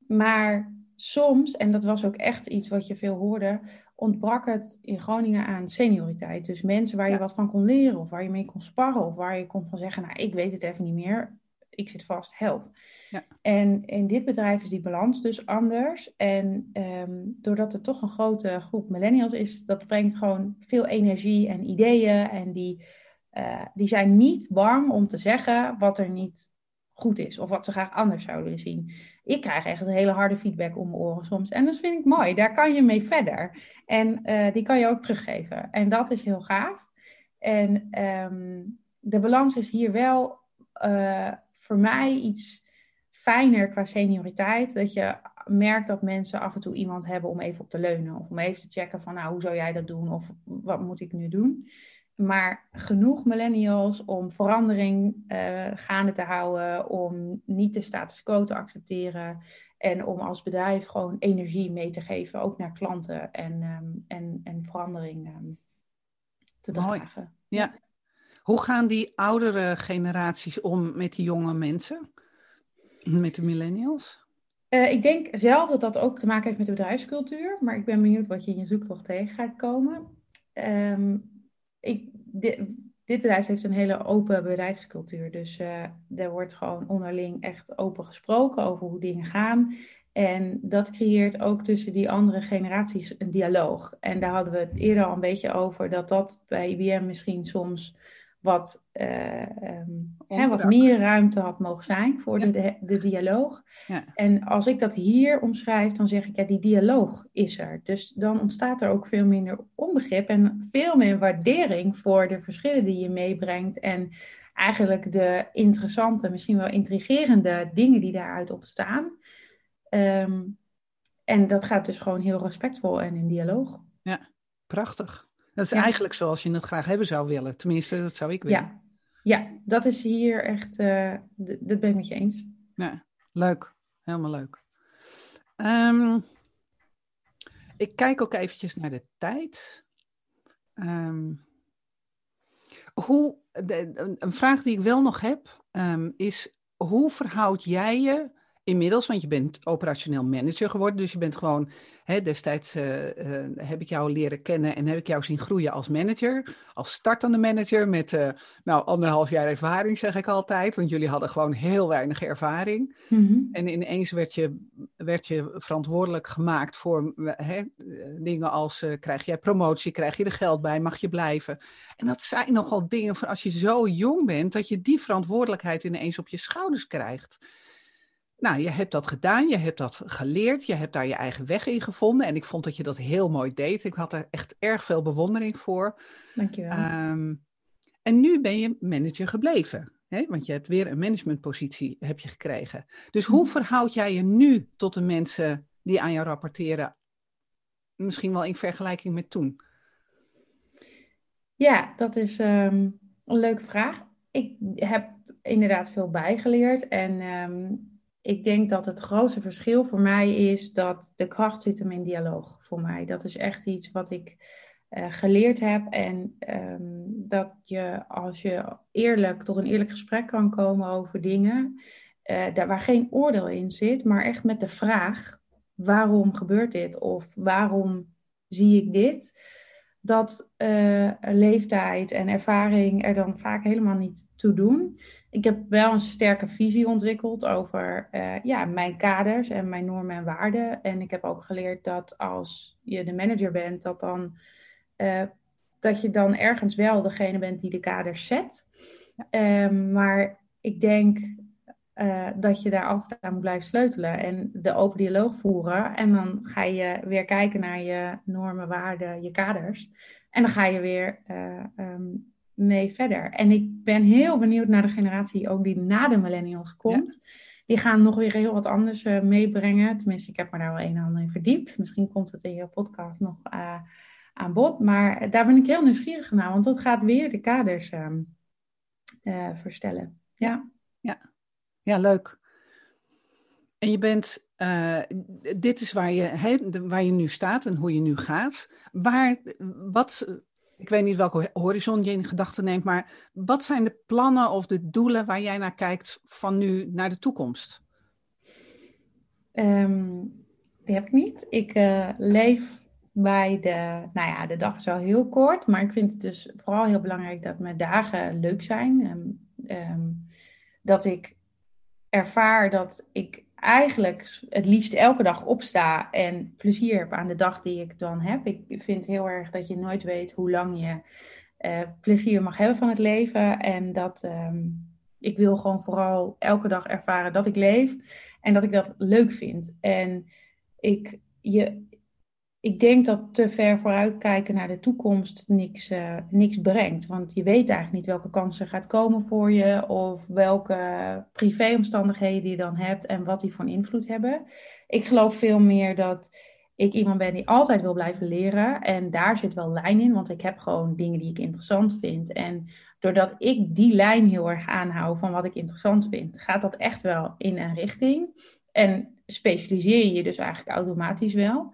maar soms, en dat was ook echt iets wat je veel hoorde, ontbrak het in Groningen aan senioriteit. Dus mensen waar je wat van kon leren, of waar je mee kon sparren, of waar je kon van zeggen, nou, ik weet het even niet meer, ik zit vast, help. Ja. En in dit bedrijf is die balans dus anders. En um, doordat er toch een grote groep millennials is, dat brengt gewoon veel energie en ideeën. En die, uh, die zijn niet bang om te zeggen wat er niet goed is, of wat ze graag anders zouden zien ik krijg echt een hele harde feedback om mijn oren soms. En dat vind ik mooi. Daar kan je mee verder. En uh, die kan je ook teruggeven. En dat is heel gaaf. En um, de balans is hier wel uh, voor mij iets fijner qua senioriteit. Dat je merkt dat mensen af en toe iemand hebben om even op te leunen. Of om even te checken van, nou, hoe zou jij dat doen? Of wat moet ik nu doen? maar genoeg millennials om verandering uh, gaande te houden, om niet de status quo te accepteren en om als bedrijf gewoon energie mee te geven, ook naar klanten en, um, en, en verandering um, te dragen. Ja. Hoe gaan die oudere generaties om met die jonge mensen, met de millennials? Uh, ik denk zelf dat dat ook te maken heeft met de bedrijfscultuur, maar ik ben benieuwd wat je in je zoektocht tegen gaat komen. Um, ik, dit, dit, bedrijf heeft een hele open bedrijfscultuur. Dus uh, er wordt gewoon onderling echt open gesproken over hoe dingen gaan. En dat creëert ook tussen die andere generaties een dialoog. En daar hadden we het eerder al een beetje over, dat dat bij IBM misschien soms wat, uh, um, hè, wat meer ruimte had mogen zijn voor de, de, de, dialoog. Ja. En als ik dat hier omschrijf, dan zeg ik, ja, die dialoog is er. Dus dan ontstaat er ook veel minder onbegrip en veel meer waardering voor de verschillen die je meebrengt. En eigenlijk de interessante, misschien wel intrigerende dingen die daaruit ontstaan. Um, en dat gaat dus gewoon heel respectvol en in dialoog. Ja, prachtig. Dat is eigenlijk zoals je het graag hebben zou willen. Tenminste, dat zou ik willen. Ja, ja dat is hier echt, uh, dat ben ik met je eens. Ja, leuk. Helemaal leuk. Um, ik kijk ook eventjes naar de tijd. Um, hoe, de, een vraag die ik wel nog heb, um, is hoe verhoud jij je inmiddels, want je bent operationeel manager geworden, dus je bent gewoon, hè, destijds uh, uh, heb ik jou leren kennen en heb ik jou zien groeien als manager, als startende manager met uh, nou, anderhalf jaar ervaring zeg ik altijd, want jullie hadden gewoon heel weinig ervaring. Mm-hmm. En ineens werd je, werd je verantwoordelijk gemaakt voor hè, dingen als krijg jij promotie, krijg je er geld bij, mag je blijven. En dat zijn nogal dingen van als je zo jong bent, dat je die verantwoordelijkheid ineens op je schouders krijgt. Nou, je hebt dat gedaan, je hebt dat geleerd, je hebt daar je eigen weg in gevonden. En ik vond dat je dat heel mooi deed. Ik had er echt erg veel bewondering voor. Dankjewel. Um, en nu ben je manager gebleven. Hè? Want je hebt weer een managementpositie heb je gekregen. Dus hoe mhm. verhoud jij je nu tot de mensen die aan jou rapporteren? Misschien wel in vergelijking met toen. Ja, dat is um, een leuke vraag. Ik heb inderdaad veel bijgeleerd. En um, ik denk dat het grootste verschil voor mij is dat de kracht zit hem in dialoog voor mij. Dat is echt iets wat ik uh, geleerd heb. En um, dat je als je eerlijk tot een eerlijk gesprek kan komen over dingen, uh, daar waar geen oordeel in zit, maar echt met de vraag: waarom gebeurt dit? Of waarom zie ik dit, dat uh, leeftijd en ervaring er dan vaak helemaal niet toe doen. Ik heb wel een sterke visie ontwikkeld over uh, ja, mijn kaders en mijn normen en waarden. En ik heb ook geleerd dat als je de manager bent, dat, dan, uh, dat je dan ergens wel degene bent die de kaders zet. Um, maar ik denk uh, dat je daar altijd aan moet blijven sleutelen en de open dialoog voeren. En dan ga je weer kijken naar je normen, waarden, je kaders. En dan ga je weer uh, um, mee verder. En ik ben heel benieuwd naar de generatie ook die na de millennials komt. Die gaan nog weer heel wat anders uh, meebrengen. Tenminste, ik heb me daar wel een en ander in verdiept. Misschien komt het in je podcast nog aan bod. Maar daar ben ik heel nieuwsgierig naar, want dat gaat weer de kaders um, verstellen. Ja. ja. Ja, leuk. En je bent, uh, dit is waar je, he, waar je nu staat en hoe je nu gaat. Waar, wat, ik weet niet welke horizon je in gedachten neemt, maar wat zijn de plannen of de doelen waar jij naar kijkt van nu naar de toekomst? Um, die heb ik niet. Ik uh, leef bij de, nou ja, de dag is wel heel kort, maar ik vind het dus vooral heel belangrijk dat mijn dagen leuk zijn. Um, dat ik ervaar dat ik eigenlijk het liefst elke dag opsta en plezier heb aan de dag die ik dan heb. Ik vind heel erg dat je nooit weet hoe lang je uh, plezier mag hebben van het leven. En dat um, ik wil gewoon vooral elke dag ervaren dat ik leef en dat ik dat leuk vind. En ik, je, ik denk dat te ver vooruitkijken naar de toekomst niks, uh, niks brengt. Want je weet eigenlijk niet welke kansen gaat komen voor je. Of welke privéomstandigheden je dan hebt en wat die voor een invloed hebben. Ik geloof veel meer dat ik iemand ben die altijd wil blijven leren. En daar zit wel lijn in, want ik heb gewoon dingen die ik interessant vind. En doordat ik die lijn heel erg aanhoud van wat ik interessant vind, gaat dat echt wel in een richting. En specialiseer je je dus eigenlijk automatisch wel.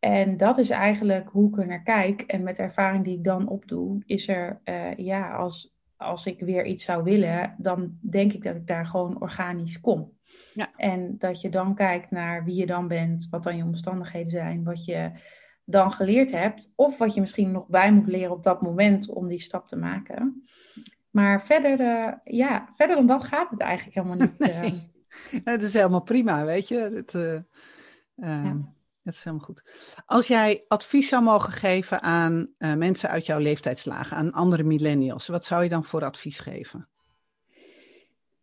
En dat is eigenlijk hoe ik er naar kijk. En met de ervaring die ik dan opdoe, is er, uh, ja, als, als ik weer iets zou willen, dan denk ik dat ik daar gewoon organisch kom. Ja. En dat je dan kijkt naar wie je dan bent, wat dan je omstandigheden zijn, wat je dan geleerd hebt, of wat je misschien nog bij moet leren op dat moment om die stap te maken. Maar verder, uh, ja, verder dan dat gaat het eigenlijk helemaal niet. Nee. Uh... Het is helemaal prima, weet je. Het, ja. Dat is helemaal goed. Als jij advies zou mogen geven aan uh, mensen uit jouw leeftijdslagen, aan andere millennials, wat zou je dan voor advies geven?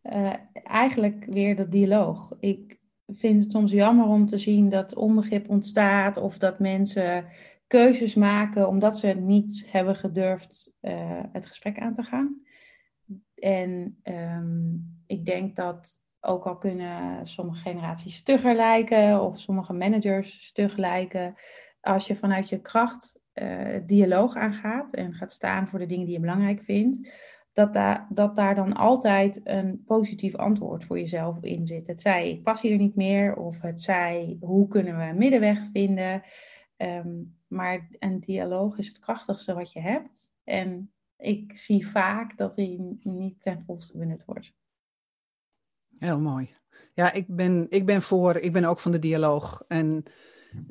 Uh, eigenlijk weer dat dialoog. Ik vind het soms jammer om te zien dat onbegrip ontstaat of dat mensen keuzes maken omdat ze niet hebben gedurfd uh, het gesprek aan te gaan. En um, ik denk dat ook al kunnen sommige generaties stugger lijken of sommige managers stug lijken. Als je vanuit je kracht uh, dialoog aangaat en gaat staan voor de dingen die je belangrijk vindt, dat, daar dat daar dan altijd een positief antwoord voor jezelf in zit. Het zij ik pas hier niet meer of het zij hoe kunnen we een middenweg vinden. Um, maar een dialoog is het krachtigste wat je hebt. En ik zie vaak dat die niet ten volste benut wordt. Heel mooi. Ja, ik ben, ik ben voor, ik ben ook van de dialoog. En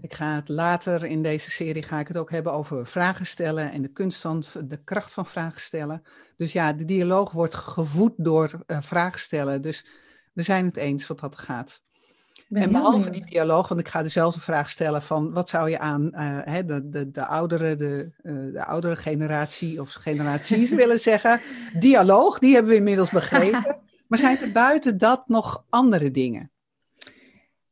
ik ga het later in deze serie ga ik het ook hebben over vragen stellen en de kunst van de kracht van vragen stellen. Dus ja, de dialoog wordt gevoed door uh, vragen stellen. Dus we zijn het eens wat dat gaat. En behalve die dialoog, want ik ga dezelfde vraag stellen van wat zou je aan uh, hè, de, de, de, oudere, de, uh, de oudere generatie of generaties willen zeggen. Dialoog, die hebben we inmiddels begrepen. Maar zijn er buiten dat nog andere dingen?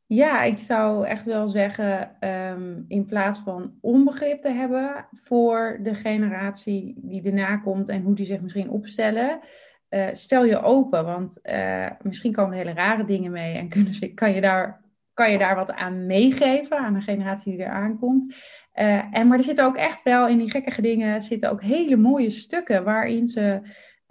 Ja, ik zou echt wel zeggen, um, in plaats van onbegrip te hebben voor de generatie die erna komt en hoe die zich misschien opstellen, uh, stel je open. Want uh, misschien komen hele rare dingen mee en kan, je daar, kan je daar wat aan meegeven aan de generatie die eraan komt. Uh, en, maar er zitten ook echt wel in die gekkige dingen zitten ook hele mooie stukken waarin ze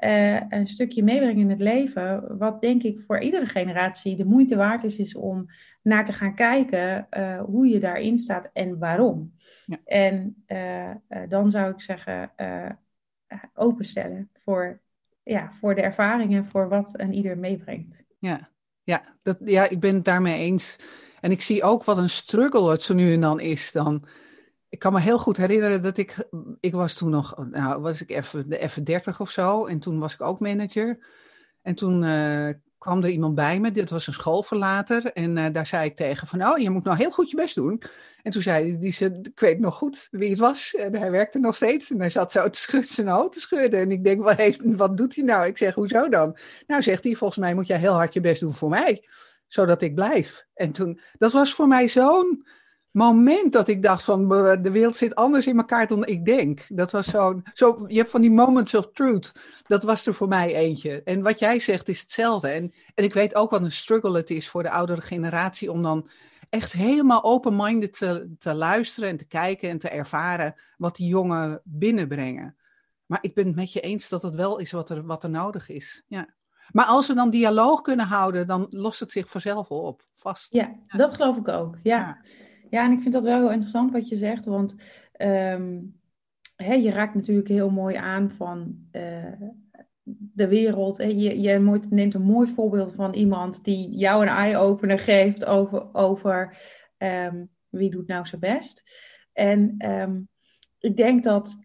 uh, een stukje meebrengen in het leven, wat denk ik voor iedere generatie de moeite waard is, is om naar te gaan kijken uh, hoe je daarin staat en waarom. Ja. En uh, dan zou ik zeggen, openstellen voor, ja, voor de ervaringen, voor wat een ieder meebrengt. Ja, ja, dat, ja, ik ben het daarmee eens. En ik zie ook wat een struggle het zo nu en dan is dan ik kan me heel goed herinneren dat ik, ik was toen nog, nou was ik even de F30 of zo. En toen was ik ook manager. En toen uh, kwam er iemand bij me, dit was een schoolverlater. En uh, daar zei ik tegen van, oh, je moet nou heel goed je best doen. En toen zei die ze, ik weet nog goed wie het was. En hij werkte nog steeds. En hij zat zo te schudden, zijn hoofd te schudden. En ik denk, wat, heeft, wat doet hij nou? Ik zeg, hoezo dan? Nou, zegt hij, volgens mij moet jij heel hard je best doen voor mij. Zodat ik blijf. En toen, dat was voor mij zo'n moment dat ik dacht van de wereld zit anders in elkaar dan ik denk. Dat was zo'n, zo, je hebt van die moments of truth. Dat was er voor mij eentje. En wat jij zegt is hetzelfde. En, en ik weet ook wat een struggle het is voor de oudere generatie om dan echt helemaal open-minded te, te luisteren en te kijken en te ervaren wat die jongen binnenbrengen. Maar ik ben het met je eens dat het wel is wat er, wat er nodig is. Ja. Maar als we dan dialoog kunnen houden, dan lost het zich vanzelf op, vast. Ja, dat geloof ik ook. Ja. ja. En ik vind dat wel heel interessant wat je zegt, want um, je raakt natuurlijk heel mooi aan van uh, de wereld. Je, je neemt een mooi voorbeeld van iemand die jou een eye-opener geeft over, over um, wie doet nou zijn best. En um, ik denk dat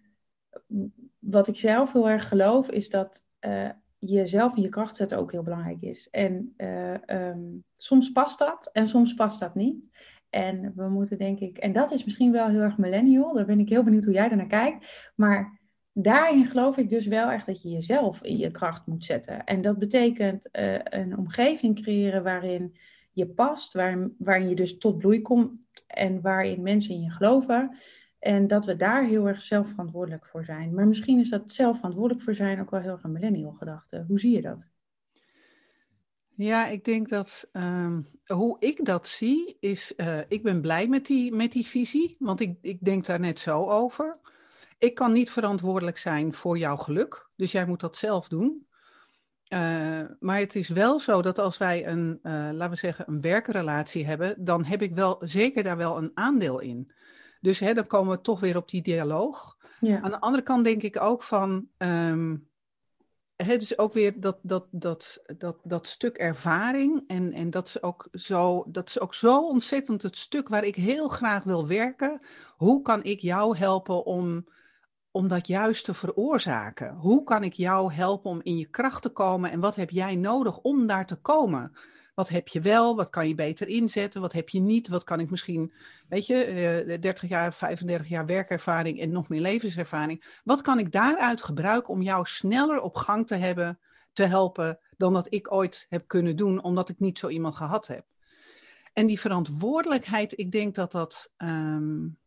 wat ik zelf heel erg geloof, is dat uh, jezelf in je kracht zetten ook heel belangrijk is. En um, soms past dat en soms past dat niet. En we moeten denk ik, en dat is misschien wel heel erg millennial, daar ben ik heel benieuwd hoe jij ernaar kijkt. Maar daarin geloof ik dus wel echt dat je jezelf in je kracht moet zetten. En dat betekent uh, een omgeving creëren waarin je past, waarin, waarin je dus tot bloei komt en waarin mensen in je geloven. En dat we daar heel erg zelfverantwoordelijk voor zijn. Maar misschien is dat zelfverantwoordelijk voor zijn ook wel heel erg millennial gedachte. Hoe zie je dat? Ja, ik denk dat um, hoe ik dat zie is, uh, ik ben blij met die, met die visie, want ik, ik denk daar net zo over. Ik kan niet verantwoordelijk zijn voor jouw geluk, dus jij moet dat zelf doen. Uh, maar het is wel zo dat als wij een, uh, laten we zeggen, een werkrelatie hebben, dan heb ik wel zeker daar wel een aandeel in. Dus hè, dan komen we toch weer op die dialoog. Ja. Aan de andere kant denk ik ook van, um, hè, dus ook weer dat, dat, dat, dat, dat stuk ervaring. En, en dat, is ook zo, dat is ook zo ontzettend het stuk waar ik heel graag wil werken. Hoe kan ik jou helpen om om dat juist te veroorzaken? Hoe kan ik jou helpen om in je kracht te komen en wat heb jij nodig om daar te komen? Wat heb je wel? Wat kan je beter inzetten? Wat heb je niet? Wat kan ik misschien, weet je, uh, 30 jaar, 35 jaar werkervaring en nog meer levenservaring. Wat kan ik daaruit gebruiken om jou sneller op gang te hebben, te helpen, dan dat ik ooit heb kunnen doen, omdat ik niet zo iemand gehad heb? En die verantwoordelijkheid, ik denk dat dat, um,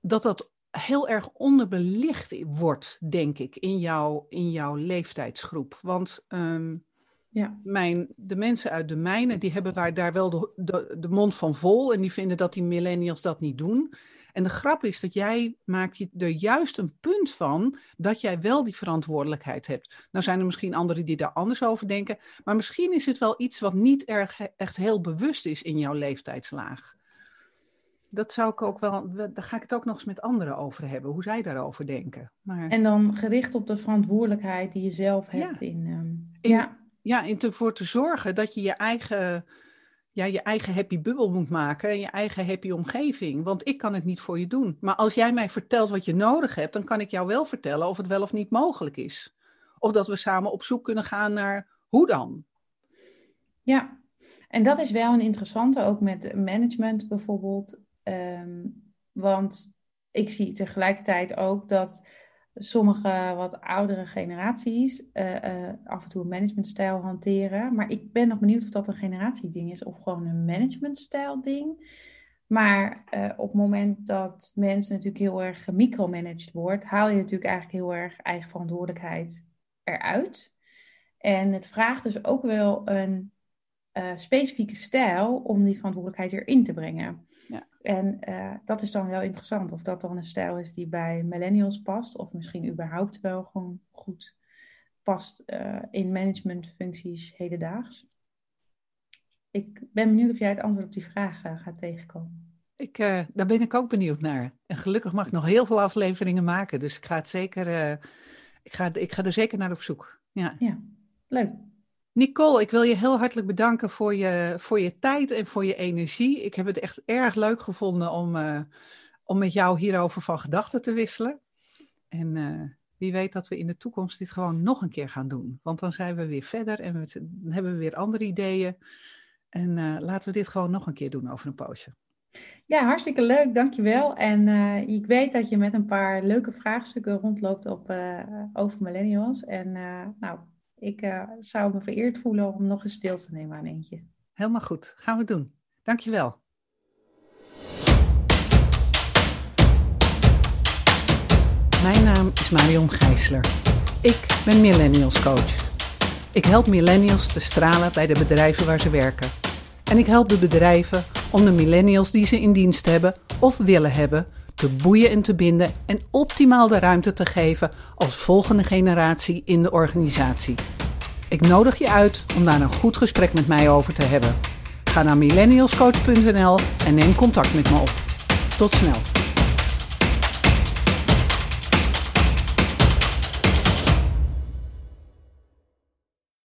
dat, dat heel erg onderbelicht wordt, denk ik, in, jou, in jouw leeftijdsgroep. Want um, ja. mijn, de mensen uit de mijnen, die hebben waar, daar wel de, de, de, mond van vol en die vinden dat die millennials dat niet doen. En de grap is dat jij maakt er juist een punt van dat jij wel die verantwoordelijkheid hebt. Nou zijn er misschien anderen die daar anders over denken, maar misschien is het wel iets wat niet erg, echt heel bewust is in jouw leeftijdslaag dat zou ik ook wel, daar ga ik het ook nog eens met anderen over hebben, hoe zij daarover denken. Maar... En dan gericht op de verantwoordelijkheid die je zelf hebt in, um, in, ja. Ja, en ervoor te zorgen dat je je eigen, ja, je eigen happy bubbel moet maken en je eigen happy omgeving. Want ik kan het niet voor je doen. Maar als jij mij vertelt wat je nodig hebt, dan kan ik jou wel vertellen of het wel of niet mogelijk is. Of dat we samen op zoek kunnen gaan naar hoe dan. Ja, en dat is wel een interessante, ook met management bijvoorbeeld. Um, want ik zie tegelijkertijd ook dat sommige wat oudere generaties uh, af en toe een managementstijl hanteren. Maar ik ben nog benieuwd of dat een generatieding is of gewoon een managementstijl ding. Maar uh, op het moment dat mensen natuurlijk heel erg gemicromanaged wordt, haal je natuurlijk eigenlijk heel erg eigen verantwoordelijkheid eruit. En het vraagt dus ook wel een specifieke stijl om die verantwoordelijkheid erin te brengen. En uh, dat is dan wel interessant. Of dat dan een stijl is die bij millennials past. Of misschien überhaupt wel gewoon goed past uh, in managementfuncties hedendaags. Ik ben benieuwd of jij het antwoord op die vraag uh, gaat tegenkomen. Ik, daar ben ik ook benieuwd naar. En gelukkig mag ik nog heel veel afleveringen maken. Dus ik ga, het zeker, ik ga, ik ga er zeker naar op zoek. Ja, ja leuk. Nicole, ik wil je heel hartelijk bedanken voor je, voor je tijd en voor je energie. Ik heb het echt erg leuk gevonden om, uh, om met jou hierover van gedachten te wisselen. En uh, wie weet dat we in de toekomst dit gewoon nog een keer gaan doen. Want dan zijn we weer verder en we, dan hebben we weer andere ideeën. En uh, laten we dit gewoon nog een keer doen over een poosje. Ja, hartstikke leuk, dankjewel. En ik weet dat je met een paar leuke vraagstukken rondloopt op, over millennials. En nou, ik zou me vereerd voelen om nog eens stil te nemen aan eentje. Helemaal goed, gaan we doen. Dankjewel. Mijn naam is Marion Gijsler. Ik ben Millennials Coach. Ik help millennials te stralen bij de bedrijven waar ze werken. En ik help de bedrijven om de millennials die ze in dienst hebben of willen hebben te boeien en te binden en optimaal de ruimte te geven als volgende generatie in de organisatie. Ik nodig je uit om daar een goed gesprek met mij over te hebben. Ga naar millennialscoach.nl en neem contact met me op. Tot snel.